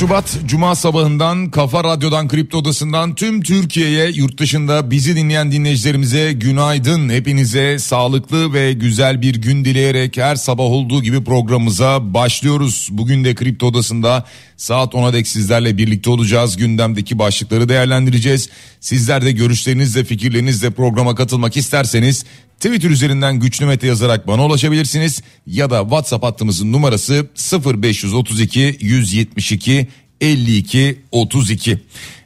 Şubat Cuma sabahından Kafa Radyo'dan Kripto Odası'ndan tüm Türkiye'ye yurt dışında bizi dinleyen dinleyicilerimize günaydın. Hepinize sağlıklı ve güzel bir gün dileyerek her sabah olduğu gibi programımıza başlıyoruz. Bugün de Kripto Odası'nda saat 10'a dek sizlerle birlikte olacağız. Gündemdeki başlıkları değerlendireceğiz. Sizler de görüşlerinizle fikirlerinizle programa katılmak isterseniz Twitter üzerinden güçlü mete yazarak bana ulaşabilirsiniz ya da WhatsApp hattımızın numarası 0532 172 52 32.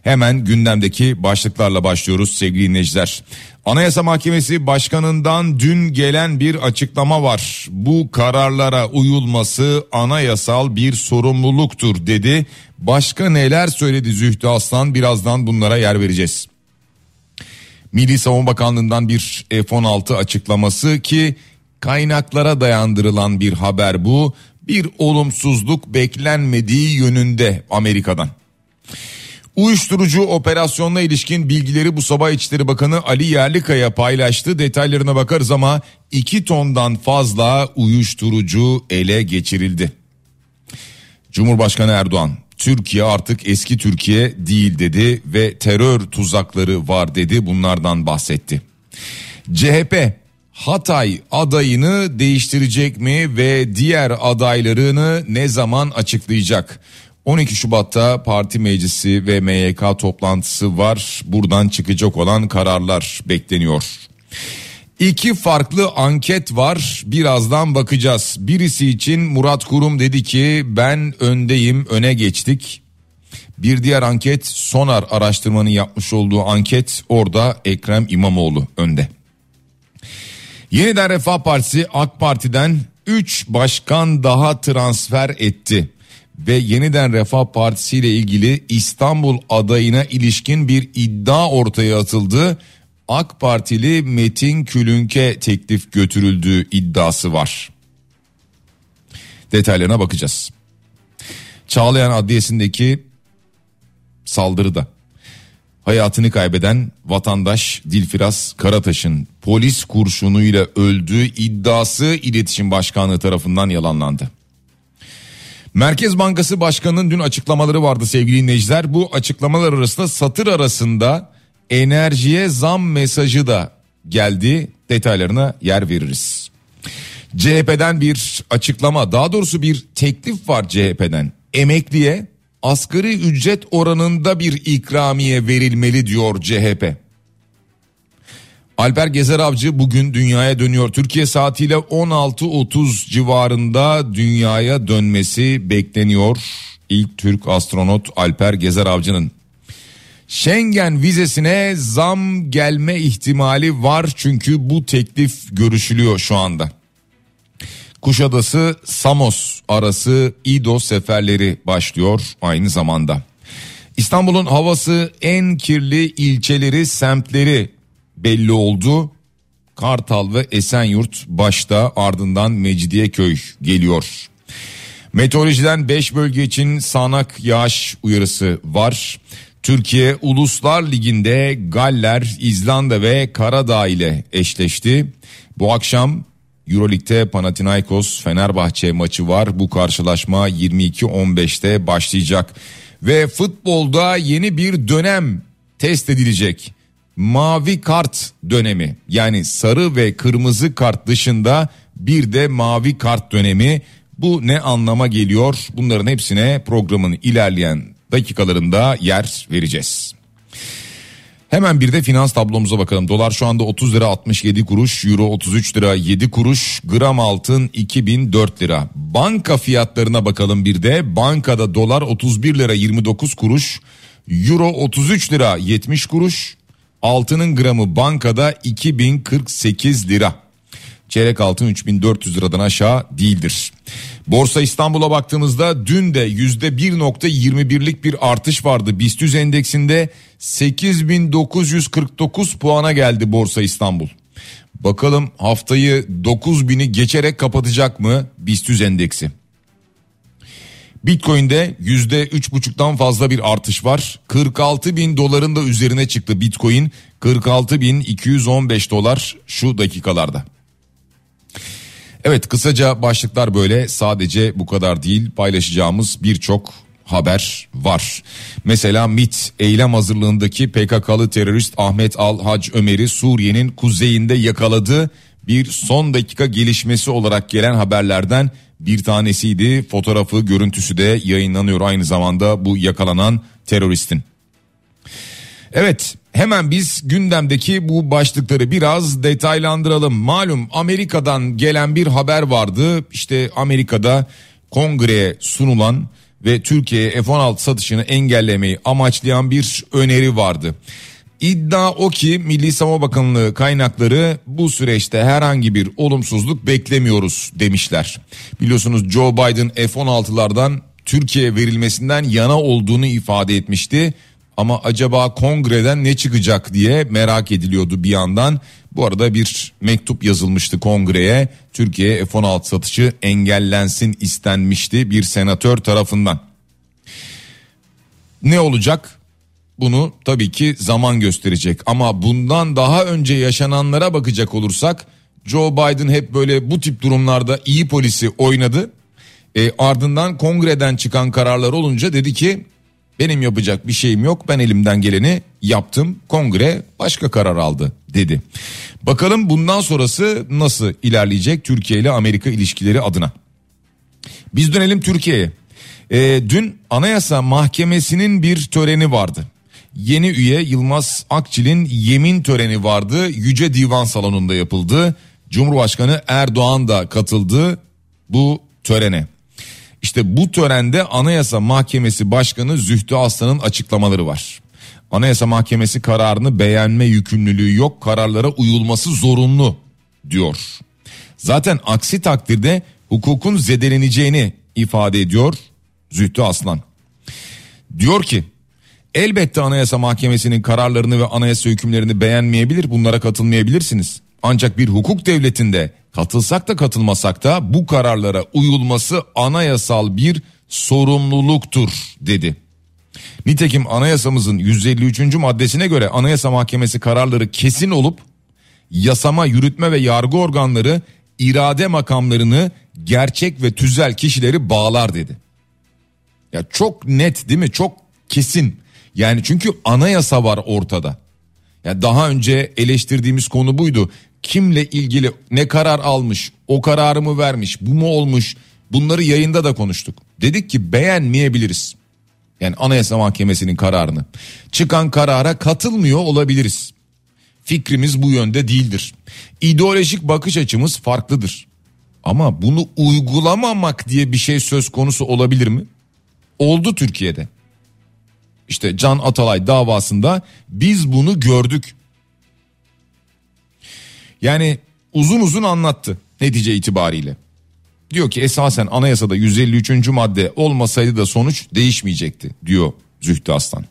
Hemen gündemdeki başlıklarla başlıyoruz sevgili dinleyiciler. Anayasa Mahkemesi Başkanı'ndan dün gelen bir açıklama var. Bu kararlara uyulması anayasal bir sorumluluktur dedi. Başka neler söyledi Zühtü Aslan birazdan bunlara yer vereceğiz. Milli Savunma Bakanlığı'ndan bir F-16 açıklaması ki kaynaklara dayandırılan bir haber bu. Bir olumsuzluk beklenmediği yönünde Amerika'dan. Uyuşturucu operasyonuna ilişkin bilgileri bu sabah İçişleri Bakanı Ali Yerlikaya paylaştı. Detaylarına bakarız ama 2 tondan fazla uyuşturucu ele geçirildi. Cumhurbaşkanı Erdoğan Türkiye artık eski Türkiye değil dedi ve terör tuzakları var dedi bunlardan bahsetti. CHP Hatay adayını değiştirecek mi ve diğer adaylarını ne zaman açıklayacak? 12 Şubat'ta parti meclisi ve MYK toplantısı var. Buradan çıkacak olan kararlar bekleniyor. İki farklı anket var birazdan bakacağız. Birisi için Murat Kurum dedi ki ben öndeyim öne geçtik. Bir diğer anket Sonar araştırmanın yapmış olduğu anket orada Ekrem İmamoğlu önde. Yeniden Refah Partisi AK Parti'den 3 başkan daha transfer etti ve Yeniden Refah Partisi ile ilgili İstanbul adayına ilişkin bir iddia ortaya atıldı. AK Partili Metin Külünke teklif götürüldüğü iddiası var. Detaylarına bakacağız. Çağlayan Adliyesi'ndeki saldırıda hayatını kaybeden vatandaş Dilfiraz Karataş'ın polis kurşunuyla öldüğü iddiası İletişim Başkanlığı tarafından yalanlandı. Merkez Bankası Başkanı'nın dün açıklamaları vardı sevgili dinleyiciler. Bu açıklamalar arasında satır arasında enerjiye zam mesajı da geldi. Detaylarına yer veririz. CHP'den bir açıklama daha doğrusu bir teklif var CHP'den. Emekliye asgari ücret oranında bir ikramiye verilmeli diyor CHP. Alper Gezer Avcı bugün dünyaya dönüyor. Türkiye saatiyle 16.30 civarında dünyaya dönmesi bekleniyor. İlk Türk astronot Alper Gezer Avcı'nın. Schengen vizesine zam gelme ihtimali var çünkü bu teklif görüşülüyor şu anda. Kuşadası Samos arası İdo seferleri başlıyor aynı zamanda. İstanbul'un havası en kirli ilçeleri, semtleri belli oldu. Kartal ve Esenyurt başta ardından Mecidiyeköy geliyor. Meteorolojiden 5 bölge için sağanak yağış uyarısı var. Türkiye Uluslar Ligi'nde Galler, İzlanda ve Karadağ ile eşleşti. Bu akşam Euroleague'de Panathinaikos Fenerbahçe maçı var. Bu karşılaşma 22-15'te başlayacak. Ve futbolda yeni bir dönem test edilecek. Mavi kart dönemi yani sarı ve kırmızı kart dışında bir de mavi kart dönemi. Bu ne anlama geliyor? Bunların hepsine programın ilerleyen dakikalarında yer vereceğiz. Hemen bir de finans tablomuza bakalım. Dolar şu anda 30 lira 67 kuruş, euro 33 lira 7 kuruş, gram altın 2004 lira. Banka fiyatlarına bakalım bir de. Bankada dolar 31 lira 29 kuruş, euro 33 lira 70 kuruş, altının gramı bankada 2048 lira. Çeyrek altın 3400 liradan aşağı değildir. Borsa İstanbul'a baktığımızda dün de %1.21'lik bir artış vardı. BIST endeksinde 8949 puana geldi Borsa İstanbul. Bakalım haftayı 9000'i geçerek kapatacak mı BIST endeksi? Bitcoin'de %3,5'tan fazla bir artış var. 46 bin doların da üzerine çıktı Bitcoin. 46 bin 215 dolar şu dakikalarda. Evet kısaca başlıklar böyle sadece bu kadar değil paylaşacağımız birçok haber var. Mesela MIT eylem hazırlığındaki PKK'lı terörist Ahmet Al Hac Ömer'i Suriye'nin kuzeyinde yakaladı. Bir son dakika gelişmesi olarak gelen haberlerden bir tanesiydi. Fotoğrafı görüntüsü de yayınlanıyor aynı zamanda bu yakalanan teröristin. Evet hemen biz gündemdeki bu başlıkları biraz detaylandıralım. Malum Amerika'dan gelen bir haber vardı. İşte Amerika'da kongreye sunulan ve Türkiye'ye F-16 satışını engellemeyi amaçlayan bir öneri vardı. İddia o ki Milli Savunma Bakanlığı kaynakları bu süreçte herhangi bir olumsuzluk beklemiyoruz demişler. Biliyorsunuz Joe Biden F-16'lardan Türkiye verilmesinden yana olduğunu ifade etmişti. Ama acaba kongreden ne çıkacak diye merak ediliyordu bir yandan. Bu arada bir mektup yazılmıştı kongreye. Türkiye F-16 satışı engellensin istenmişti bir senatör tarafından. Ne olacak? Bunu tabii ki zaman gösterecek ama bundan daha önce yaşananlara bakacak olursak Joe Biden hep böyle bu tip durumlarda iyi polisi oynadı. E, ardından kongreden çıkan kararlar olunca dedi ki benim yapacak bir şeyim yok ben elimden geleni yaptım kongre başka karar aldı dedi. Bakalım bundan sonrası nasıl ilerleyecek Türkiye ile Amerika ilişkileri adına. Biz dönelim Türkiye'ye. E, dün Anayasa Mahkemesi'nin bir töreni vardı. Yeni üye Yılmaz Akçil'in yemin töreni vardı. Yüce Divan Salonu'nda yapıldı. Cumhurbaşkanı Erdoğan da katıldı bu törene. İşte bu törende Anayasa Mahkemesi Başkanı Zühtü Aslan'ın açıklamaları var. Anayasa Mahkemesi kararını beğenme yükümlülüğü yok, kararlara uyulması zorunlu diyor. Zaten aksi takdirde hukukun zedeleneceğini ifade ediyor Zühtü Aslan. Diyor ki elbette Anayasa Mahkemesi'nin kararlarını ve anayasa hükümlerini beğenmeyebilir, bunlara katılmayabilirsiniz. Ancak bir hukuk devletinde katılsak da katılmasak da bu kararlara uyulması anayasal bir sorumluluktur dedi. Nitekim anayasamızın 153. maddesine göre Anayasa Mahkemesi kararları kesin olup yasama, yürütme ve yargı organları irade makamlarını gerçek ve tüzel kişileri bağlar dedi. Ya çok net değil mi? Çok kesin. Yani çünkü anayasa var ortada. Ya daha önce eleştirdiğimiz konu buydu kimle ilgili ne karar almış, o kararı mı vermiş, bu mu olmuş bunları yayında da konuştuk. Dedik ki beğenmeyebiliriz. Yani Anayasa Mahkemesi'nin kararını. Çıkan karara katılmıyor olabiliriz. Fikrimiz bu yönde değildir. İdeolojik bakış açımız farklıdır. Ama bunu uygulamamak diye bir şey söz konusu olabilir mi? Oldu Türkiye'de. İşte Can Atalay davasında biz bunu gördük. Yani uzun uzun anlattı netice itibariyle. Diyor ki esasen anayasada 153. madde olmasaydı da sonuç değişmeyecekti diyor Zühtü Aslan.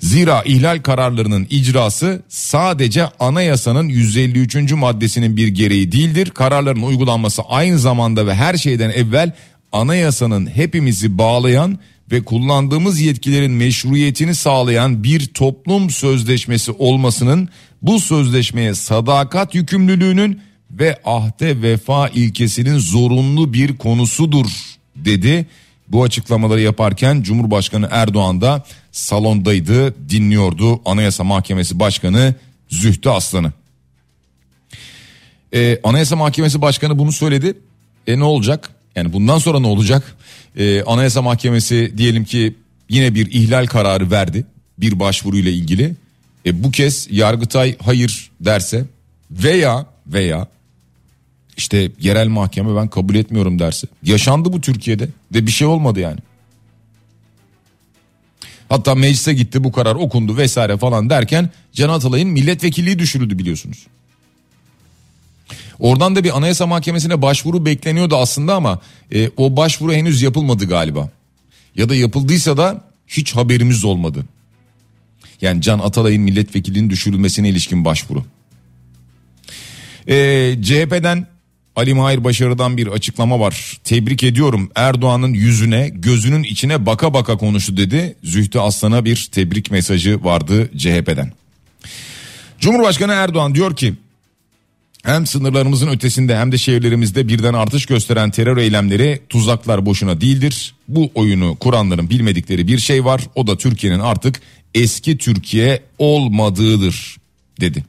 Zira ihlal kararlarının icrası sadece anayasanın 153. maddesinin bir gereği değildir. Kararların uygulanması aynı zamanda ve her şeyden evvel anayasanın hepimizi bağlayan ve kullandığımız yetkilerin meşruiyetini sağlayan bir toplum sözleşmesi olmasının bu sözleşmeye sadakat yükümlülüğünün ve ahde vefa ilkesinin zorunlu bir konusudur dedi. Bu açıklamaları yaparken Cumhurbaşkanı Erdoğan da salondaydı dinliyordu Anayasa Mahkemesi Başkanı Zühtü Aslan'ı. Ee, Anayasa Mahkemesi Başkanı bunu söyledi. E ne olacak? Yani bundan sonra ne olacak? Ee, Anayasa Mahkemesi diyelim ki yine bir ihlal kararı verdi bir başvuruyla ilgili. E, bu kez Yargıtay hayır derse veya veya işte yerel mahkeme ben kabul etmiyorum derse. Yaşandı bu Türkiye'de ve bir şey olmadı yani. Hatta meclise gitti bu karar okundu vesaire falan derken Can Atalay'ın milletvekilliği düşürüldü biliyorsunuz. Oradan da bir anayasa mahkemesine başvuru bekleniyordu aslında ama e, o başvuru henüz yapılmadı galiba. Ya da yapıldıysa da hiç haberimiz olmadı. Yani Can Atalay'ın milletvekilliğinin düşürülmesine ilişkin başvuru. E, CHP'den Ali Mahir Başarı'dan bir açıklama var. Tebrik ediyorum Erdoğan'ın yüzüne gözünün içine baka baka konuştu dedi. Zühtü Aslan'a bir tebrik mesajı vardı CHP'den. Cumhurbaşkanı Erdoğan diyor ki hem sınırlarımızın ötesinde hem de şehirlerimizde birden artış gösteren terör eylemleri tuzaklar boşuna değildir. Bu oyunu kuranların bilmedikleri bir şey var. O da Türkiye'nin artık eski Türkiye olmadığıdır dedi.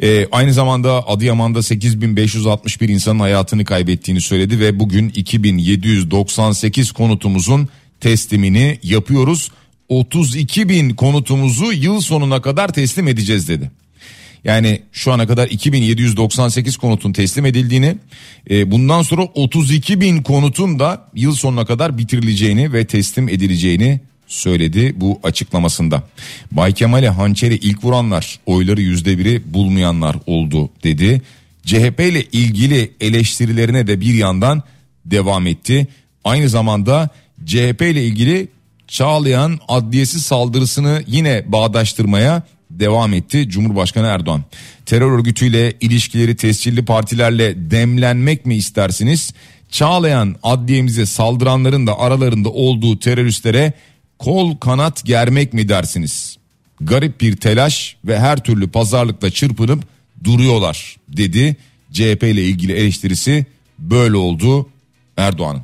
Ee, aynı zamanda Adıyaman'da 8561 insanın hayatını kaybettiğini söyledi ve bugün 2798 konutumuzun teslimini yapıyoruz. 32 bin konutumuzu yıl sonuna kadar teslim edeceğiz dedi. Yani şu ana kadar 2798 konutun teslim edildiğini e, bundan sonra 32 bin konutun da yıl sonuna kadar bitirileceğini ve teslim edileceğini söyledi bu açıklamasında. Bay Kemal'e hançeri ilk vuranlar oyları yüzde biri bulmayanlar oldu dedi. CHP ile ilgili eleştirilerine de bir yandan devam etti. Aynı zamanda CHP ile ilgili Çağlayan adliyesi saldırısını yine bağdaştırmaya devam etti Cumhurbaşkanı Erdoğan. Terör örgütüyle ilişkileri tescilli partilerle demlenmek mi istersiniz? Çağlayan adliyemize saldıranların da aralarında olduğu teröristlere kol kanat germek mi dersiniz? Garip bir telaş ve her türlü pazarlıkta çırpınıp duruyorlar dedi. CHP ile ilgili eleştirisi böyle oldu Erdoğan'ın.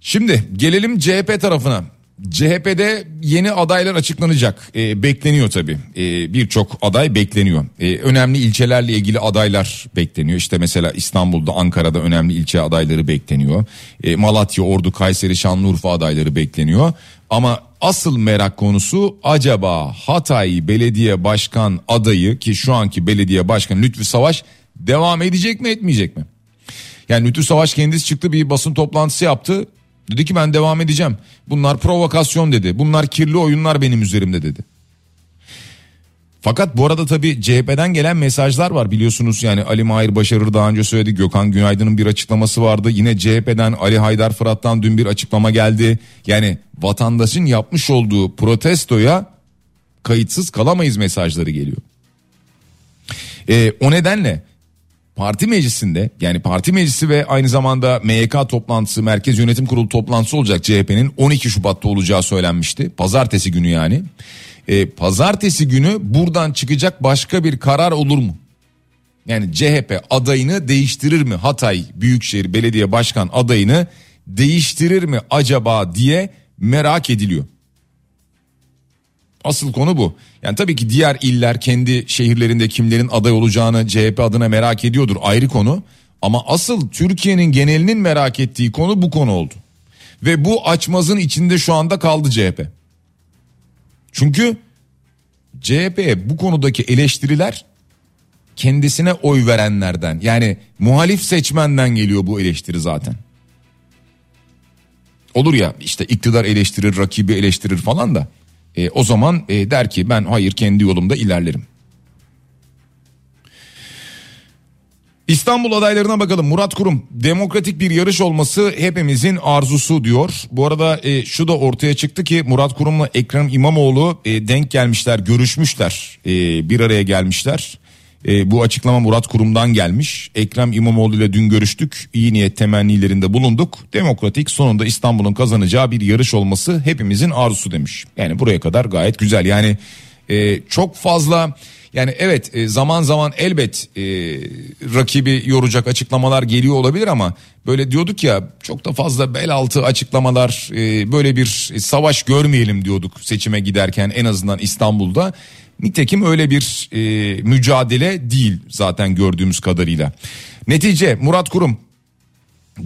Şimdi gelelim CHP tarafına. CHP'de yeni adaylar açıklanacak. E, bekleniyor tabii. E, Birçok aday bekleniyor. E, önemli ilçelerle ilgili adaylar bekleniyor. İşte mesela İstanbul'da, Ankara'da önemli ilçe adayları bekleniyor. E, Malatya, Ordu, Kayseri, Şanlıurfa adayları bekleniyor. Ama asıl merak konusu acaba Hatay Belediye Başkan adayı ki şu anki belediye başkanı Lütfü Savaş devam edecek mi etmeyecek mi? Yani Lütfü Savaş kendisi çıktı bir basın toplantısı yaptı. Dedi ki ben devam edeceğim. Bunlar provokasyon dedi. Bunlar kirli oyunlar benim üzerimde dedi. Fakat bu arada tabii CHP'den gelen mesajlar var biliyorsunuz yani Ali Mahir Başarır daha önce söyledi Gökhan Günaydın'ın bir açıklaması vardı yine CHP'den Ali Haydar Fırat'tan dün bir açıklama geldi yani vatandaşın yapmış olduğu protestoya kayıtsız kalamayız mesajları geliyor. Ee, o nedenle parti meclisinde yani parti meclisi ve aynı zamanda MYK toplantısı Merkez Yönetim Kurulu toplantısı olacak CHP'nin 12 Şubat'ta olacağı söylenmişti. Pazartesi günü yani. Ee, pazartesi günü buradan çıkacak başka bir karar olur mu? Yani CHP adayını değiştirir mi? Hatay Büyükşehir Belediye Başkan adayını değiştirir mi acaba diye merak ediliyor. Asıl konu bu. Yani tabii ki diğer iller kendi şehirlerinde kimlerin aday olacağını CHP adına merak ediyordur ayrı konu. Ama asıl Türkiye'nin genelinin merak ettiği konu bu konu oldu. Ve bu açmazın içinde şu anda kaldı CHP. Çünkü CHP bu konudaki eleştiriler kendisine oy verenlerden yani muhalif seçmenden geliyor bu eleştiri zaten. Olur ya işte iktidar eleştirir, rakibi eleştirir falan da e, o zaman e, der ki ben hayır kendi yolumda ilerlerim. İstanbul adaylarına bakalım. Murat Kurum demokratik bir yarış olması hepimizin arzusu diyor. Bu arada e, şu da ortaya çıktı ki Murat Kurum'la Ekrem İmamoğlu e, denk gelmişler, görüşmüşler, e, bir araya gelmişler. E, bu açıklama Murat Kurum'dan gelmiş. Ekrem İmamoğlu ile dün görüştük. İyi niyet temennilerinde bulunduk. Demokratik sonunda İstanbul'un kazanacağı bir yarış olması hepimizin arzusu demiş. Yani buraya kadar gayet güzel. Yani e, çok fazla yani evet e, zaman zaman elbet e, rakibi yoracak açıklamalar geliyor olabilir ama böyle diyorduk ya çok da fazla bel altı açıklamalar e, böyle bir savaş görmeyelim diyorduk seçime giderken en azından İstanbul'da. Nitekim öyle bir e, mücadele değil zaten gördüğümüz kadarıyla. Netice Murat Kurum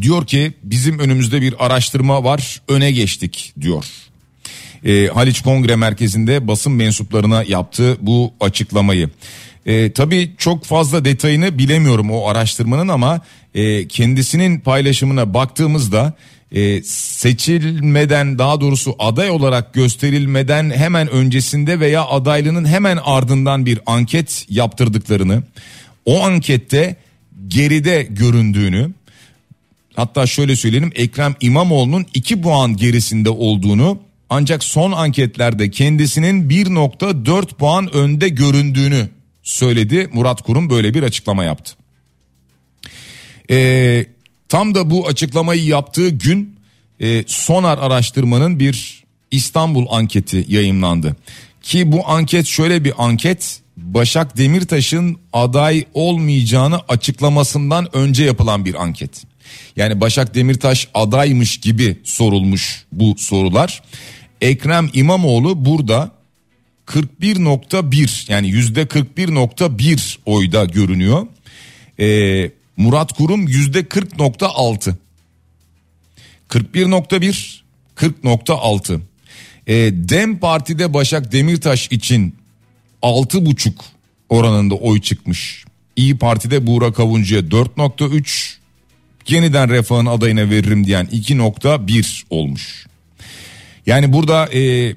diyor ki bizim önümüzde bir araştırma var öne geçtik diyor. E, Haliç Kongre Merkezi'nde basın mensuplarına yaptı bu açıklamayı. E, tabii çok fazla detayını bilemiyorum o araştırmanın ama e, kendisinin paylaşımına baktığımızda e, seçilmeden daha doğrusu aday olarak gösterilmeden hemen öncesinde veya adaylığının hemen ardından bir anket yaptırdıklarını o ankette geride göründüğünü hatta şöyle söyleyelim Ekrem İmamoğlu'nun 2 puan gerisinde olduğunu ancak son anketlerde kendisinin 1.4 puan önde göründüğünü söyledi. Murat Kurum böyle bir açıklama yaptı. Ee, tam da bu açıklamayı yaptığı gün e, Sonar araştırmanın bir İstanbul anketi yayınlandı. Ki bu anket şöyle bir anket Başak Demirtaş'ın aday olmayacağını açıklamasından önce yapılan bir anket. Yani Başak Demirtaş adaymış gibi sorulmuş bu sorular. Ekrem İmamoğlu burada 41.1 yani yüzde 41.1 oyda görünüyor. Ee, Murat Kurum yüzde 40.6. 41.1 40.6. Ee, Dem Parti'de Başak Demirtaş için 6.5 oranında oy çıkmış. İyi Parti'de Buğra Avuncu'ya 4.3 yeniden refahın adayına veririm diyen 2.1 olmuş. Yani burada e,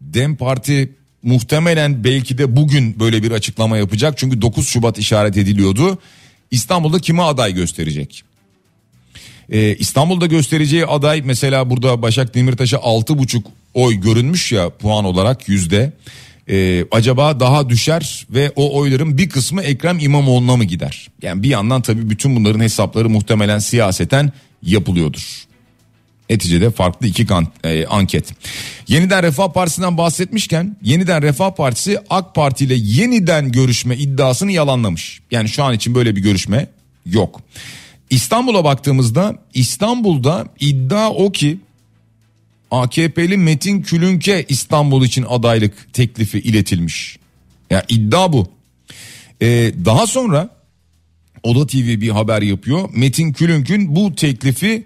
Dem Parti muhtemelen belki de bugün böyle bir açıklama yapacak. Çünkü 9 Şubat işaret ediliyordu. İstanbul'da kime aday gösterecek? Ee, İstanbul'da göstereceği aday mesela burada Başak Demirtaş'a 6,5 oy görünmüş ya puan olarak yüzde. Ee, acaba daha düşer ve o oyların bir kısmı Ekrem İmamoğlu'na mı gider? Yani bir yandan tabii bütün bunların hesapları muhtemelen siyaseten yapılıyordur. Neticede farklı iki kan, e, anket. Yeniden Refah Partisi'nden bahsetmişken Yeniden Refah Partisi AK Parti ile yeniden görüşme iddiasını yalanlamış. Yani şu an için böyle bir görüşme yok. İstanbul'a baktığımızda İstanbul'da iddia o ki AKP'li Metin Külünke İstanbul için adaylık teklifi iletilmiş. Ya yani iddia bu. Ee, daha sonra Oda TV bir haber yapıyor. Metin Külünk'ün bu teklifi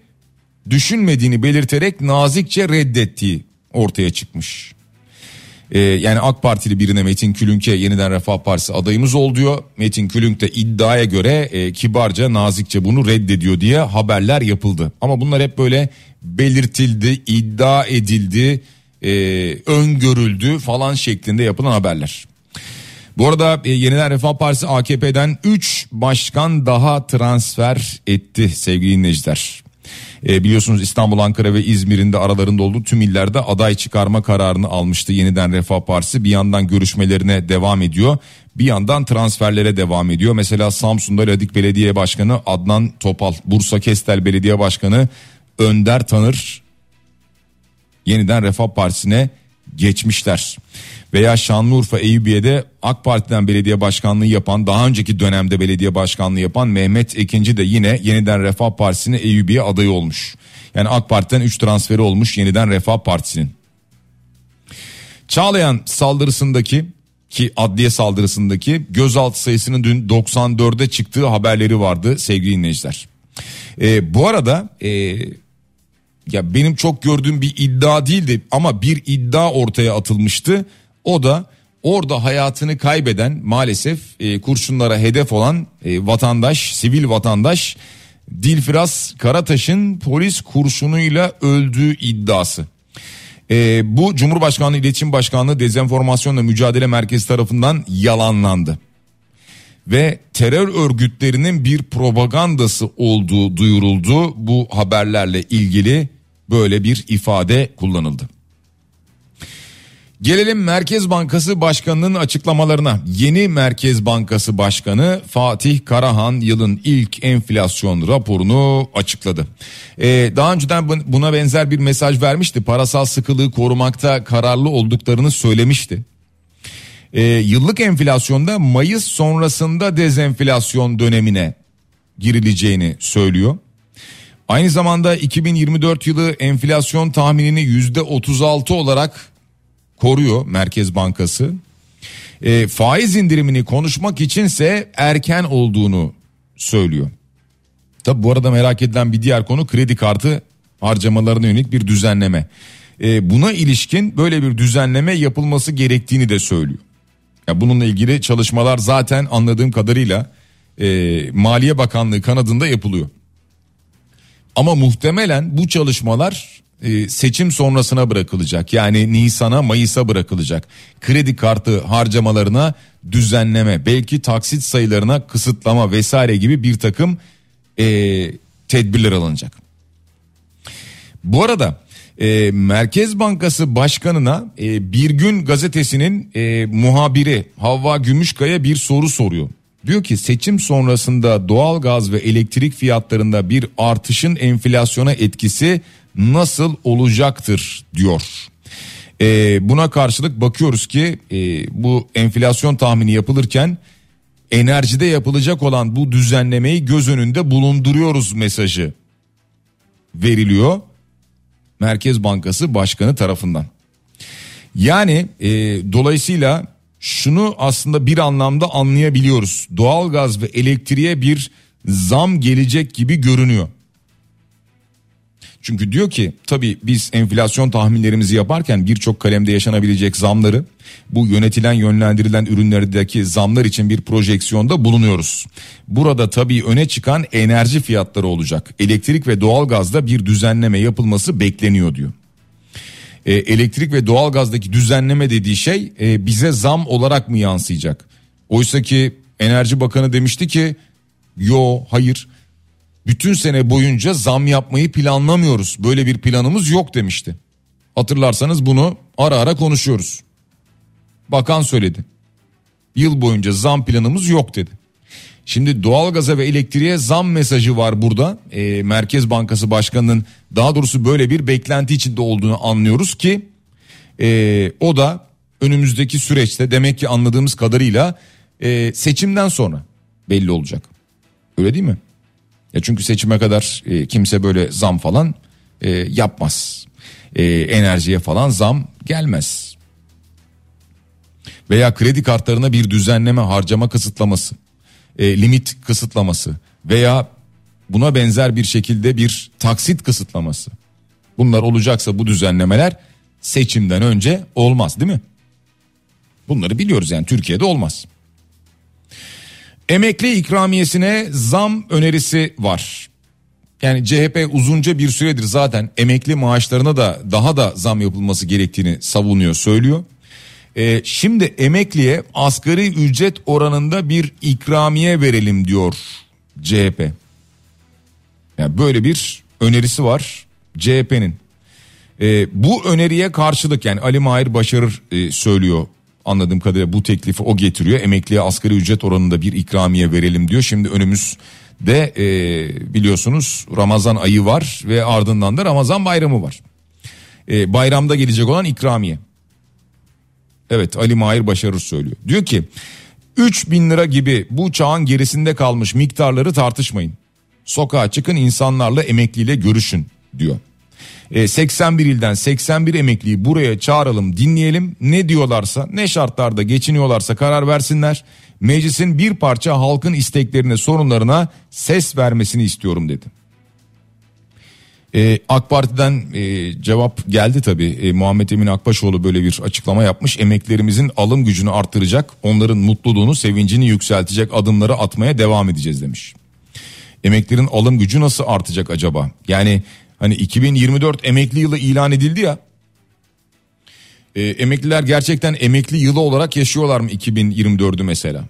düşünmediğini belirterek nazikçe reddettiği ortaya çıkmış. Ee, yani AK Partili birine Metin Külünk'e yeniden Refah Partisi adayımız ol diyor. Metin Külünk de iddiaya göre e, kibarca nazikçe bunu reddediyor diye haberler yapıldı. Ama bunlar hep böyle belirtildi, iddia edildi, e, öngörüldü falan şeklinde yapılan haberler. Bu arada e, Yeniden Refah Partisi AKP'den 3 başkan daha transfer etti sevgili dinleyiciler. E, biliyorsunuz İstanbul, Ankara ve İzmir'in de aralarında olduğu tüm illerde aday çıkarma kararını almıştı yeniden Refah Partisi. Bir yandan görüşmelerine devam ediyor. Bir yandan transferlere devam ediyor. Mesela Samsun'da Ladik Belediye Başkanı Adnan Topal, Bursa Kestel Belediye Başkanı Önder Tanır yeniden Refah Partisi'ne geçmişler. Veya Şanlıurfa Eyüpiye'de AK Parti'den belediye başkanlığı yapan daha önceki dönemde belediye başkanlığı yapan Mehmet Ekinci de yine yeniden Refah Partisi'ne Eyüpiye adayı olmuş. Yani AK Parti'den 3 transferi olmuş yeniden Refah Partisi'nin. Çağlayan saldırısındaki ki adliye saldırısındaki gözaltı sayısının dün 94'e çıktığı haberleri vardı sevgili dinleyiciler. Ee, bu arada e, ya benim çok gördüğüm bir iddia değildi ama bir iddia ortaya atılmıştı. O da orada hayatını kaybeden maalesef e, kurşunlara hedef olan e, vatandaş, sivil vatandaş Dilfiraz Karataş'ın polis kurşunuyla öldüğü iddiası. E, bu Cumhurbaşkanlığı İletişim Başkanlığı Dezenformasyonla Mücadele Merkezi tarafından yalanlandı. Ve terör örgütlerinin bir propagandası olduğu duyuruldu. Bu haberlerle ilgili böyle bir ifade kullanıldı. Gelelim Merkez Bankası Başkanı'nın açıklamalarına. Yeni Merkez Bankası Başkanı Fatih Karahan yılın ilk enflasyon raporunu açıkladı. Ee, daha önceden buna benzer bir mesaj vermişti. Parasal sıkılığı korumakta kararlı olduklarını söylemişti. Ee, yıllık enflasyonda Mayıs sonrasında dezenflasyon dönemine girileceğini söylüyor. Aynı zamanda 2024 yılı enflasyon tahminini %36 olarak koruyor Merkez Bankası. E, faiz indirimini konuşmak içinse erken olduğunu söylüyor. Tabi bu arada merak edilen bir diğer konu kredi kartı harcamalarına yönelik bir düzenleme. e, buna ilişkin böyle bir düzenleme yapılması gerektiğini de söylüyor. Ya bununla ilgili çalışmalar zaten anladığım kadarıyla e, Maliye Bakanlığı kanadında yapılıyor. Ama muhtemelen bu çalışmalar e, seçim sonrasına bırakılacak. Yani Nisan'a Mayıs'a bırakılacak. Kredi kartı harcamalarına düzenleme, belki taksit sayılarına kısıtlama vesaire gibi bir takım e, tedbirler alınacak. Bu arada e, Merkez Bankası Başkanı'na e, Bir Gün gazetesinin e, muhabiri Havva Gümüşkaya bir soru soruyor. Diyor ki seçim sonrasında doğal gaz ve elektrik fiyatlarında bir artışın enflasyona etkisi nasıl olacaktır diyor. E, buna karşılık bakıyoruz ki e, bu enflasyon tahmini yapılırken enerjide yapılacak olan bu düzenlemeyi göz önünde bulunduruyoruz mesajı veriliyor. Merkez Bankası Başkanı tarafından. Yani e, dolayısıyla şunu aslında bir anlamda anlayabiliyoruz. Doğalgaz ve elektriğe bir zam gelecek gibi görünüyor. Çünkü diyor ki tabii biz enflasyon tahminlerimizi yaparken birçok kalemde yaşanabilecek zamları bu yönetilen yönlendirilen ürünlerdeki zamlar için bir projeksiyonda bulunuyoruz. Burada tabii öne çıkan enerji fiyatları olacak. Elektrik ve doğalgazda bir düzenleme yapılması bekleniyor diyor. E, elektrik ve doğalgazdaki düzenleme dediği şey e, bize zam olarak mı yansıyacak? Oysa ki Enerji Bakanı demişti ki yo hayır bütün sene boyunca zam yapmayı planlamıyoruz. Böyle bir planımız yok demişti. Hatırlarsanız bunu ara ara konuşuyoruz. Bakan söyledi. Yıl boyunca zam planımız yok dedi. Şimdi doğalgaza ve elektriğe zam mesajı var burada. E, Merkez Bankası Başkanı'nın daha doğrusu böyle bir beklenti içinde olduğunu anlıyoruz ki e, o da önümüzdeki süreçte demek ki anladığımız kadarıyla e, seçimden sonra belli olacak. Öyle değil mi? Ya çünkü seçime kadar e, kimse böyle zam falan e, yapmaz. E, enerjiye falan zam gelmez. Veya kredi kartlarına bir düzenleme harcama kısıtlaması, e, limit kısıtlaması veya buna benzer bir şekilde bir taksit kısıtlaması. Bunlar olacaksa bu düzenlemeler seçimden önce olmaz değil mi? Bunları biliyoruz yani Türkiye'de olmaz. Emekli ikramiyesine zam önerisi var. Yani CHP uzunca bir süredir zaten emekli maaşlarına da daha da zam yapılması gerektiğini savunuyor, söylüyor. Ee, şimdi emekliye asgari ücret oranında bir ikramiye verelim diyor CHP. Yani böyle bir önerisi var CHP'nin. Ee, bu öneriye karşılık yani Ali Mahir Başarır e, söylüyor anladığım kadarıyla bu teklifi o getiriyor. Emekliye asgari ücret oranında bir ikramiye verelim diyor. Şimdi önümüzde e, biliyorsunuz Ramazan ayı var ve ardından da Ramazan bayramı var. E, bayramda gelecek olan ikramiye. Evet Ali Mahir Başarır söylüyor. Diyor ki 3 bin lira gibi bu çağın gerisinde kalmış miktarları tartışmayın. Sokağa çıkın insanlarla emekliyle görüşün diyor. 81 e, ilden 81 emekliyi buraya çağıralım dinleyelim ne diyorlarsa ne şartlarda geçiniyorlarsa karar versinler. Meclisin bir parça halkın isteklerine sorunlarına ses vermesini istiyorum dedi. Ee, AK Parti'den e, cevap geldi tabi e, Muhammed Emin Akbaşoğlu böyle bir açıklama yapmış emeklerimizin alım gücünü arttıracak onların mutluluğunu sevincini yükseltecek adımları atmaya devam edeceğiz demiş. Emeklerin alım gücü nasıl artacak acaba yani Hani 2024 emekli yılı ilan edildi ya. E, emekliler gerçekten emekli yılı olarak yaşıyorlar mı 2024'ü mesela?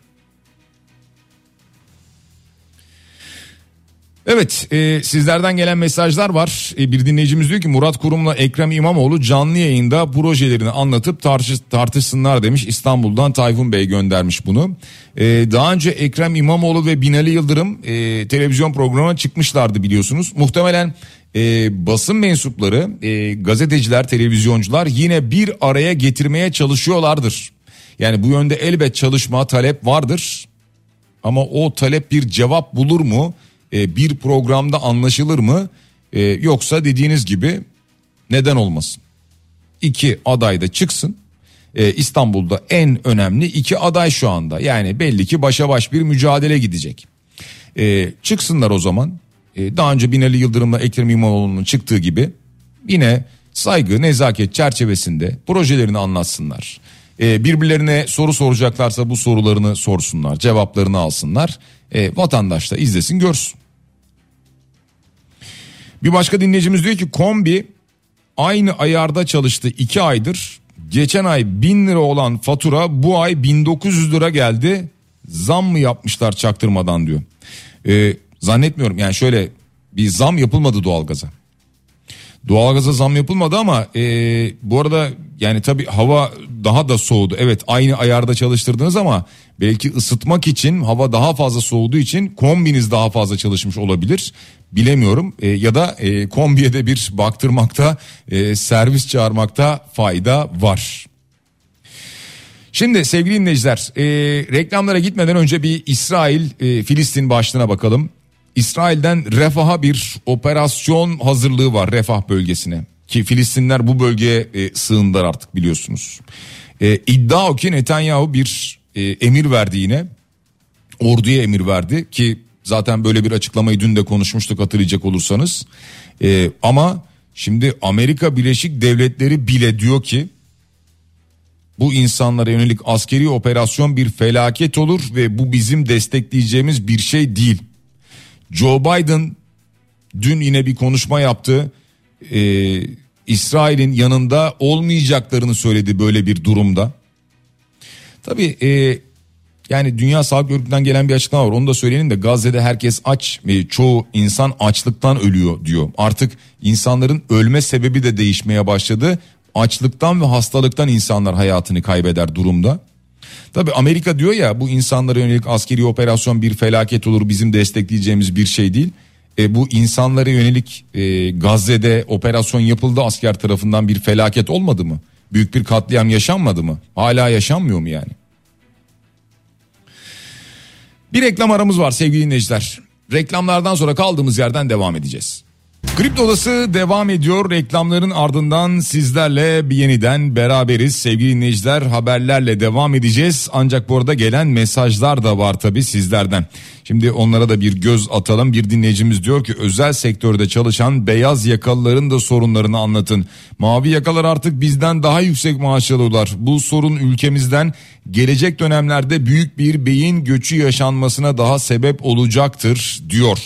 Evet e, sizlerden gelen mesajlar var. E, bir dinleyicimiz diyor ki Murat Kurum'la Ekrem İmamoğlu canlı yayında projelerini anlatıp tartış, tartışsınlar demiş. İstanbul'dan Tayfun Bey göndermiş bunu. E, daha önce Ekrem İmamoğlu ve Binali Yıldırım e, televizyon programına çıkmışlardı biliyorsunuz. Muhtemelen e, basın mensupları, e, gazeteciler, televizyoncular yine bir araya getirmeye çalışıyorlardır. Yani bu yönde elbet çalışma, talep vardır. Ama o talep bir cevap bulur mu? E, bir programda anlaşılır mı? E, yoksa dediğiniz gibi neden olmasın? İki aday da çıksın. E, İstanbul'da en önemli iki aday şu anda. Yani belli ki başa baş bir mücadele gidecek. E, çıksınlar o zaman. E, daha önce Binali Yıldırım'la Ekrem İmamoğlu'nun çıktığı gibi yine saygı, nezaket çerçevesinde projelerini anlatsınlar. Ee, birbirlerine soru soracaklarsa bu sorularını sorsunlar, cevaplarını alsınlar. Ee, vatandaş da izlesin, görsün. Bir başka dinleyicimiz diyor ki kombi aynı ayarda çalıştı 2 aydır. Geçen ay 1000 lira olan fatura bu ay 1900 lira geldi. Zam mı yapmışlar çaktırmadan diyor. Ee, zannetmiyorum yani şöyle bir zam yapılmadı doğalgaza. Doğalgaza zam yapılmadı ama e, bu arada yani tabi hava daha da soğudu. Evet aynı ayarda çalıştırdınız ama belki ısıtmak için hava daha fazla soğuduğu için kombiniz daha fazla çalışmış olabilir. Bilemiyorum e, ya da e, kombiye de bir baktırmakta e, servis çağırmakta fayda var. Şimdi sevgili dinleyiciler e, reklamlara gitmeden önce bir İsrail e, Filistin başlığına bakalım. İsrail'den Refah'a bir operasyon hazırlığı var Refah bölgesine. Ki Filistinler bu bölgeye e, sığındılar artık biliyorsunuz. E, iddia o ki Netanyahu bir e, emir verdi yine. Orduya emir verdi ki zaten böyle bir açıklamayı dün de konuşmuştuk hatırlayacak olursanız. E, ama şimdi Amerika Birleşik Devletleri bile diyor ki bu insanlara yönelik askeri operasyon bir felaket olur ve bu bizim destekleyeceğimiz bir şey değil. Joe Biden dün yine bir konuşma yaptı. Ee, İsrail'in yanında olmayacaklarını söyledi böyle bir durumda. Tabii e, yani Dünya Sağlık Örgütü'nden gelen bir açıklama var. Onu da söyleyelim de Gazze'de herkes aç ve çoğu insan açlıktan ölüyor diyor. Artık insanların ölme sebebi de değişmeye başladı. Açlıktan ve hastalıktan insanlar hayatını kaybeder durumda. Tabi Amerika diyor ya bu insanlara yönelik askeri operasyon bir felaket olur bizim destekleyeceğimiz bir şey değil. E, bu insanlara yönelik e, Gazze'de operasyon yapıldı asker tarafından bir felaket olmadı mı? Büyük bir katliam yaşanmadı mı? Hala yaşanmıyor mu yani? Bir reklam aramız var sevgili dinleyiciler. Reklamlardan sonra kaldığımız yerden devam edeceğiz. Kripto Odası devam ediyor. Reklamların ardından sizlerle bir yeniden beraberiz. Sevgili dinleyiciler haberlerle devam edeceğiz. Ancak bu arada gelen mesajlar da var tabii sizlerden. Şimdi onlara da bir göz atalım. Bir dinleyicimiz diyor ki özel sektörde çalışan beyaz yakalıların da sorunlarını anlatın. Mavi yakalar artık bizden daha yüksek maaş alıyorlar. Bu sorun ülkemizden gelecek dönemlerde büyük bir beyin göçü yaşanmasına daha sebep olacaktır diyor.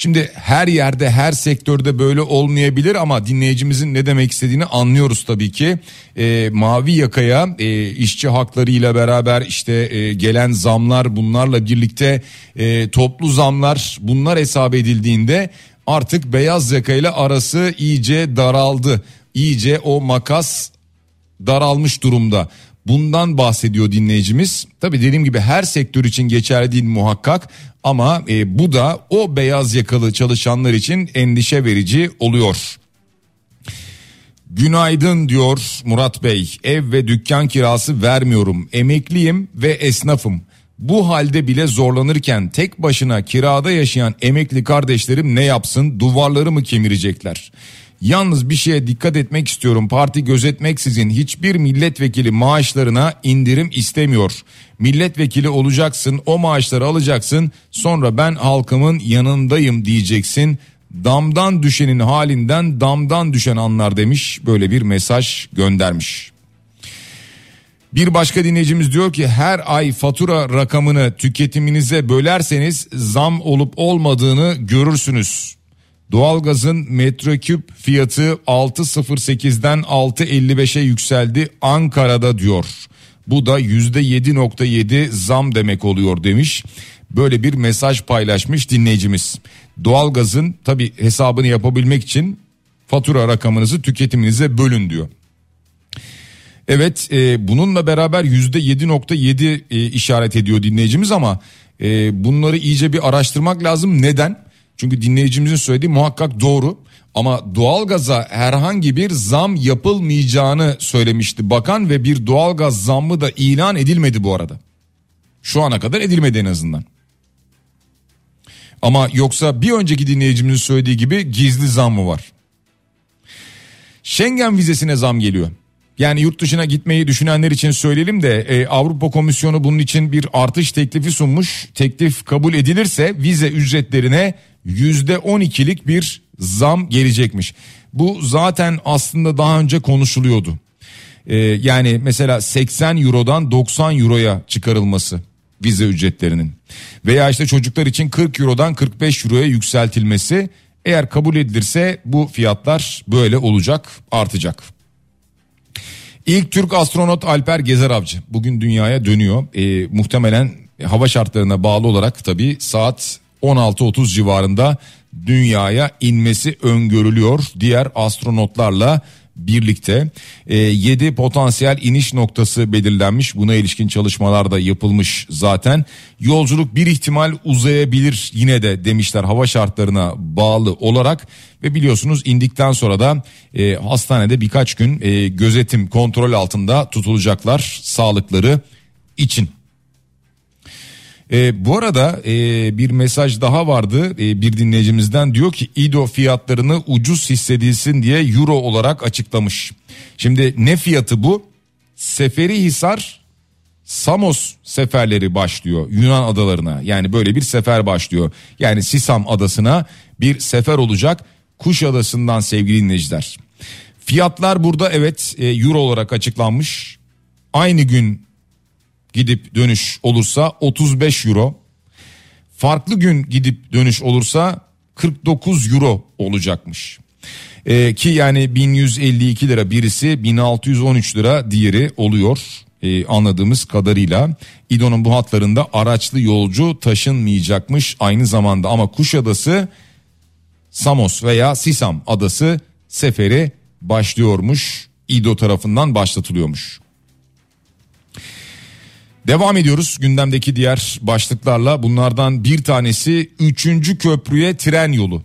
Şimdi her yerde her sektörde böyle olmayabilir ama dinleyicimizin ne demek istediğini anlıyoruz tabii ki. E, mavi yakaya e, işçi haklarıyla beraber işte e, gelen zamlar bunlarla birlikte e, toplu zamlar bunlar hesap edildiğinde artık beyaz yakayla arası iyice daraldı. İyice o makas daralmış durumda. Bundan bahsediyor dinleyicimiz. Tabii dediğim gibi her sektör için geçerli değil muhakkak ama e, bu da o beyaz yakalı çalışanlar için endişe verici oluyor. Günaydın diyor Murat Bey. Ev ve dükkan kirası vermiyorum. Emekliyim ve esnafım. Bu halde bile zorlanırken tek başına kirada yaşayan emekli kardeşlerim ne yapsın? Duvarları mı kemirecekler? Yalnız bir şeye dikkat etmek istiyorum. Parti gözetmeksizin hiçbir milletvekili maaşlarına indirim istemiyor. Milletvekili olacaksın, o maaşları alacaksın. Sonra ben halkımın yanındayım diyeceksin. Damdan düşenin halinden damdan düşen anlar demiş. Böyle bir mesaj göndermiş. Bir başka dinleyicimiz diyor ki her ay fatura rakamını tüketiminize bölerseniz zam olup olmadığını görürsünüz. Doğalgazın metreküp fiyatı 6.08'den 6.55'e yükseldi Ankara'da diyor. Bu da %7.7 zam demek oluyor demiş. Böyle bir mesaj paylaşmış dinleyicimiz. Doğalgazın tabi hesabını yapabilmek için fatura rakamınızı tüketiminize bölün diyor. Evet e, bununla beraber %7.7 e, işaret ediyor dinleyicimiz ama e, bunları iyice bir araştırmak lazım. Neden? Çünkü dinleyicimizin söylediği muhakkak doğru. Ama doğalgaza herhangi bir zam yapılmayacağını söylemişti bakan ve bir doğalgaz zammı da ilan edilmedi bu arada. Şu ana kadar edilmedi en azından. Ama yoksa bir önceki dinleyicimizin söylediği gibi gizli zam mı var? Schengen vizesine zam geliyor. Yani yurt dışına gitmeyi düşünenler için söyleyelim de e, Avrupa Komisyonu bunun için bir artış teklifi sunmuş. Teklif kabul edilirse vize ücretlerine yüzde on ikilik bir zam gelecekmiş. Bu zaten aslında daha önce konuşuluyordu. Ee, yani mesela 80 eurodan 90 euroya çıkarılması vize ücretlerinin veya işte çocuklar için 40 eurodan 45 euroya yükseltilmesi eğer kabul edilirse bu fiyatlar böyle olacak artacak. İlk Türk astronot Alper Gezer Avcı bugün dünyaya dönüyor. E, muhtemelen hava şartlarına bağlı olarak tabi saat 16.30 civarında dünyaya inmesi öngörülüyor. Diğer astronotlarla birlikte e, 7 potansiyel iniş noktası belirlenmiş. Buna ilişkin çalışmalar da yapılmış zaten. Yolculuk bir ihtimal uzayabilir yine de demişler hava şartlarına bağlı olarak ve biliyorsunuz indikten sonra da e, hastanede birkaç gün e, gözetim kontrol altında tutulacaklar sağlıkları için. E, bu arada e, bir mesaj daha vardı e, bir dinleyicimizden diyor ki İDO fiyatlarını ucuz hissedilsin diye euro olarak açıklamış. Şimdi ne fiyatı bu? Seferi Hisar Samos seferleri başlıyor Yunan adalarına yani böyle bir sefer başlıyor. Yani Sisam adasına bir sefer olacak Kuşadası'ndan sevgili dinleyiciler. Fiyatlar burada evet e, euro olarak açıklanmış. Aynı gün gidip dönüş olursa 35 euro. Farklı gün gidip dönüş olursa 49 euro olacakmış. Ee, ki yani 1152 lira birisi 1613 lira diğeri oluyor ee, anladığımız kadarıyla. İdo'nun bu hatlarında araçlı yolcu taşınmayacakmış aynı zamanda ama Kuşadası Samos veya Sisam adası seferi başlıyormuş. İdo tarafından başlatılıyormuş. Devam ediyoruz gündemdeki diğer başlıklarla. Bunlardan bir tanesi 3. köprüye tren yolu.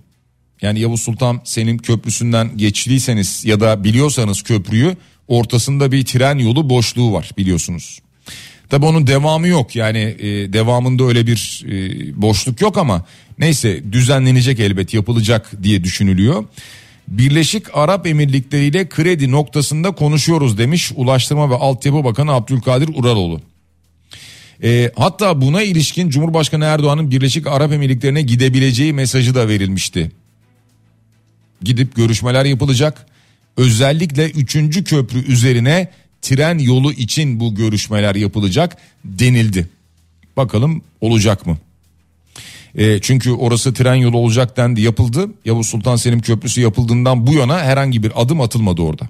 Yani Yavuz Sultan Selim Köprüsü'nden geçtiyseniz ya da biliyorsanız köprüyü ortasında bir tren yolu boşluğu var biliyorsunuz. Tabi onun devamı yok yani e, devamında öyle bir e, boşluk yok ama neyse düzenlenecek elbet yapılacak diye düşünülüyor. Birleşik Arap Emirlikleri ile kredi noktasında konuşuyoruz demiş Ulaştırma ve Altyapı Bakanı Abdülkadir Uraloğlu. E, hatta buna ilişkin Cumhurbaşkanı Erdoğan'ın Birleşik Arap Emirlikleri'ne gidebileceği mesajı da verilmişti. Gidip görüşmeler yapılacak. Özellikle 3. köprü üzerine tren yolu için bu görüşmeler yapılacak denildi. Bakalım olacak mı? E, çünkü orası tren yolu olacak dendi yapıldı. Yavuz Sultan Selim Köprüsü yapıldığından bu yana herhangi bir adım atılmadı orada.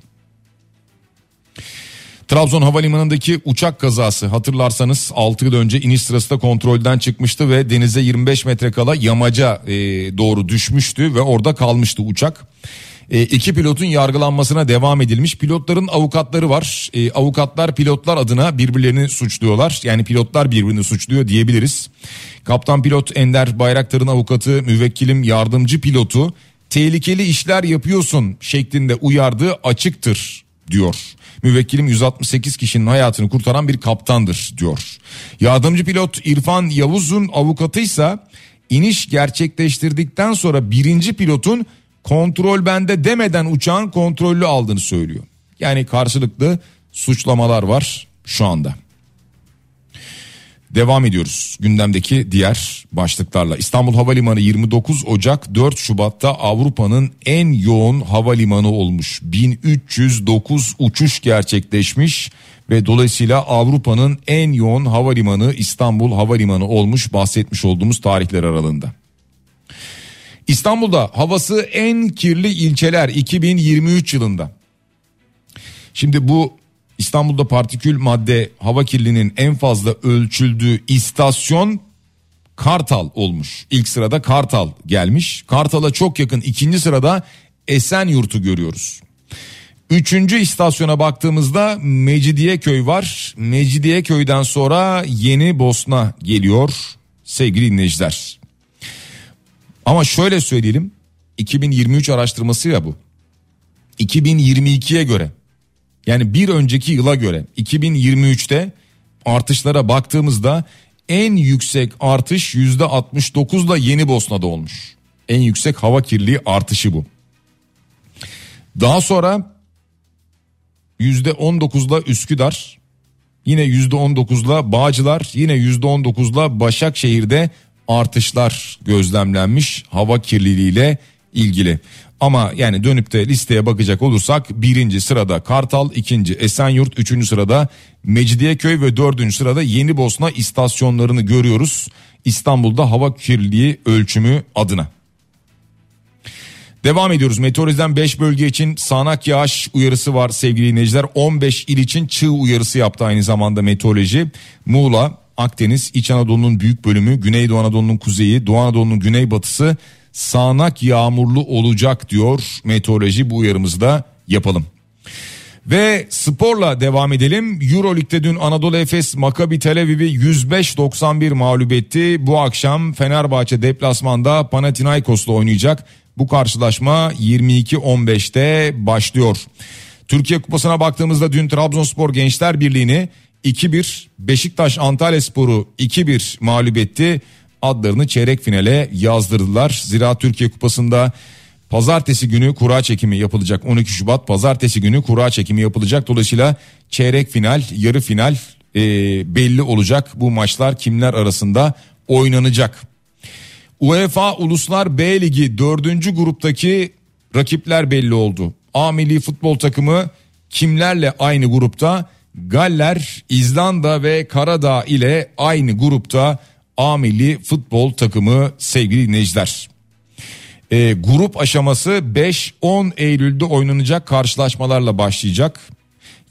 Trabzon Havalimanı'ndaki uçak kazası hatırlarsanız 6 yıl önce iniş sırasında kontrolden çıkmıştı ve denize 25 metre kala yamaca e, doğru düşmüştü ve orada kalmıştı uçak. E, iki pilotun yargılanmasına devam edilmiş. Pilotların avukatları var. E, avukatlar pilotlar adına birbirlerini suçluyorlar. Yani pilotlar birbirini suçluyor diyebiliriz. Kaptan pilot Ender Bayraktar'ın avukatı müvekkilim yardımcı pilotu tehlikeli işler yapıyorsun şeklinde uyardığı açıktır diyor. Müvekkilim 168 kişinin hayatını kurtaran bir kaptandır diyor. Yardımcı pilot İrfan Yavuz'un avukatıysa iniş gerçekleştirdikten sonra birinci pilotun kontrol bende demeden uçağın kontrollü aldığını söylüyor. Yani karşılıklı suçlamalar var şu anda. Devam ediyoruz gündemdeki diğer başlıklarla. İstanbul Havalimanı 29 Ocak 4 Şubat'ta Avrupa'nın en yoğun havalimanı olmuş. 1309 uçuş gerçekleşmiş ve dolayısıyla Avrupa'nın en yoğun havalimanı İstanbul Havalimanı olmuş bahsetmiş olduğumuz tarihler aralığında. İstanbul'da havası en kirli ilçeler 2023 yılında. Şimdi bu İstanbul'da partikül madde hava kirliliğinin en fazla ölçüldüğü istasyon Kartal olmuş. İlk sırada Kartal gelmiş. Kartal'a çok yakın ikinci sırada Esenyurt'u görüyoruz. Üçüncü istasyona baktığımızda Mecidiyeköy var. Mecidiyeköy'den sonra Yeni Bosna geliyor sevgili dinleyiciler. Ama şöyle söyleyelim 2023 araştırması ya bu. 2022'ye göre yani bir önceki yıla göre 2023'te artışlara baktığımızda en yüksek artış yüzde 69'la Yeni Bosna'da olmuş. En yüksek hava kirliliği artışı bu. Daha sonra yüzde 19'la Üsküdar, yine yüzde 19'la Bağcılar, yine yüzde 19'la Başakşehir'de artışlar gözlemlenmiş hava kirliliğiyle ilgili. Ama yani dönüp de listeye bakacak olursak birinci sırada Kartal, ikinci Esenyurt, üçüncü sırada Mecidiyeköy ve dördüncü sırada Yeni Bosna istasyonlarını görüyoruz. İstanbul'da hava kirliliği ölçümü adına. Devam ediyoruz. Meteorolojiden 5 bölge için sağanak yağış uyarısı var sevgili dinleyiciler. 15 il için çığ uyarısı yaptı aynı zamanda meteoroloji. Muğla, Akdeniz, İç Anadolu'nun büyük bölümü, Güneydoğu Anadolu'nun kuzeyi, Doğu Anadolu'nun güneybatısı sağanak yağmurlu olacak diyor meteoroloji bu uyarımızı da yapalım. Ve sporla devam edelim. Euroleague'de dün Anadolu Efes Maccabi Tel Aviv'i 105-91 mağlup etti. Bu akşam Fenerbahçe deplasmanda Panathinaikos'la oynayacak. Bu karşılaşma 22-15'te başlıyor. Türkiye Kupası'na baktığımızda dün Trabzonspor Gençler Birliği'ni 2-1, Beşiktaş Antalya Sporu 2-1 mağlup etti. Adlarını çeyrek finale yazdırdılar. Zira Türkiye Kupası'nda pazartesi günü kura çekimi yapılacak. 12 Şubat pazartesi günü kura çekimi yapılacak. Dolayısıyla çeyrek final, yarı final e, belli olacak. Bu maçlar kimler arasında oynanacak. UEFA Uluslar B Ligi 4. gruptaki rakipler belli oldu. A milli futbol takımı kimlerle aynı grupta? Galler, İzlanda ve Karadağ ile aynı grupta A milli futbol takımı sevgili dinleyiciler. E, grup aşaması 5-10 Eylül'de oynanacak karşılaşmalarla başlayacak.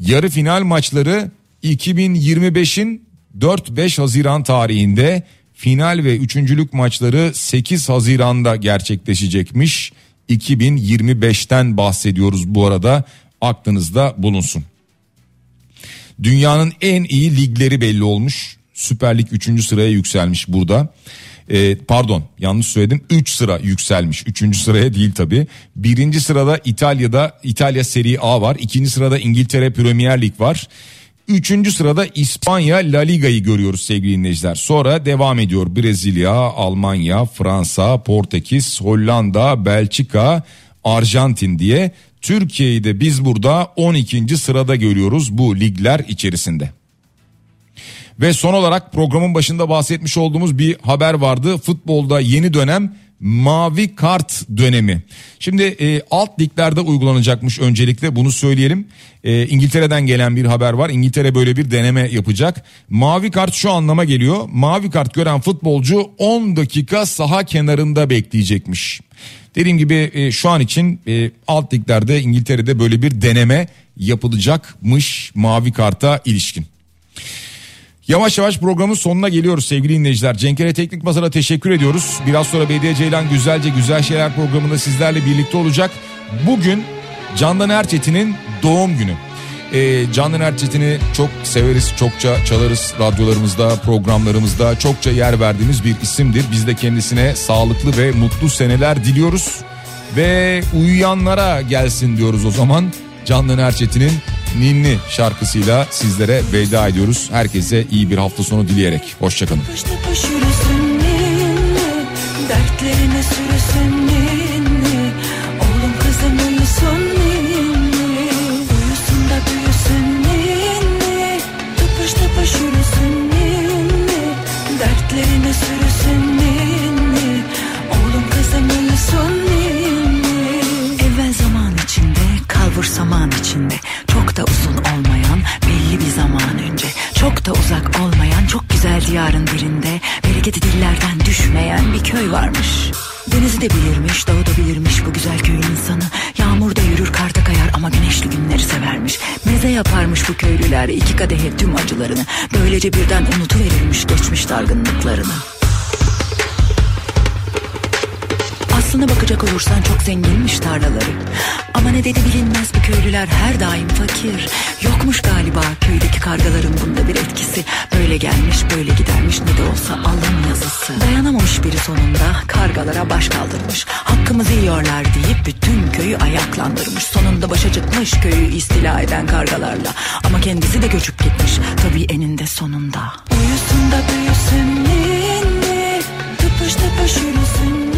Yarı final maçları 2025'in 4-5 Haziran tarihinde final ve üçüncülük maçları 8 Haziran'da gerçekleşecekmiş. 2025'ten bahsediyoruz bu arada aklınızda bulunsun. Dünyanın en iyi ligleri belli olmuş. Süper Lig 3. sıraya yükselmiş burada. Ee, pardon yanlış söyledim 3 sıra yükselmiş 3. sıraya değil tabi. Birinci sırada İtalya'da İtalya Serie A var. İkinci sırada İngiltere Premier Lig var. Üçüncü sırada İspanya La Liga'yı görüyoruz sevgili dinleyiciler. Sonra devam ediyor Brezilya, Almanya, Fransa, Portekiz, Hollanda, Belçika, Arjantin diye. Türkiye'yi de biz burada 12. sırada görüyoruz bu ligler içerisinde. Ve son olarak programın başında bahsetmiş olduğumuz bir haber vardı. Futbolda yeni dönem mavi kart dönemi. Şimdi e, alt liglerde uygulanacakmış öncelikle bunu söyleyelim. E, İngiltere'den gelen bir haber var. İngiltere böyle bir deneme yapacak. Mavi kart şu anlama geliyor. Mavi kart gören futbolcu 10 dakika saha kenarında bekleyecekmiş. Dediğim gibi e, şu an için e, alt liglerde İngiltere'de böyle bir deneme yapılacakmış mavi karta ilişkin. Yavaş yavaş programın sonuna geliyoruz sevgili dinleyiciler. Cenkere Teknik Masa'da teşekkür ediyoruz. Biraz sonra BD Ceylan Güzelce Güzel Şeyler programında sizlerle birlikte olacak. Bugün Candan Erçetin'in doğum günü. Ee, Candan Erçetin'i çok severiz, çokça çalarız radyolarımızda, programlarımızda. Çokça yer verdiğimiz bir isimdir. Biz de kendisine sağlıklı ve mutlu seneler diliyoruz. Ve uyuyanlara gelsin diyoruz o zaman. Candan Erçetin'in Ninni şarkısıyla sizlere veda ediyoruz. Herkese iyi bir hafta sonu dileyerek. Hoşçakalın. Dertlerine sürüsün dargınlıklarını Aslına bakacak olursan çok zenginmiş tarlaları. Ama nedeni bilinmez bu köylüler her daim fakir. Yokmuş galiba köydeki kargaların bunda bir etkisi. Böyle gelmiş böyle gidermiş ne de olsa alın yazısı. Dayanamamış biri sonunda kargalara baş kaldırmış. Hakkımızı yiyorlar deyip bütün köyü ayaklandırmış. Sonunda başa çıkmış köyü istila eden kargalarla. Ama kendisi de göçüp gitmiş. Tabii eninde sonunda. Uyusun da büyüsün ninni. Tıpış tıpış yürüsün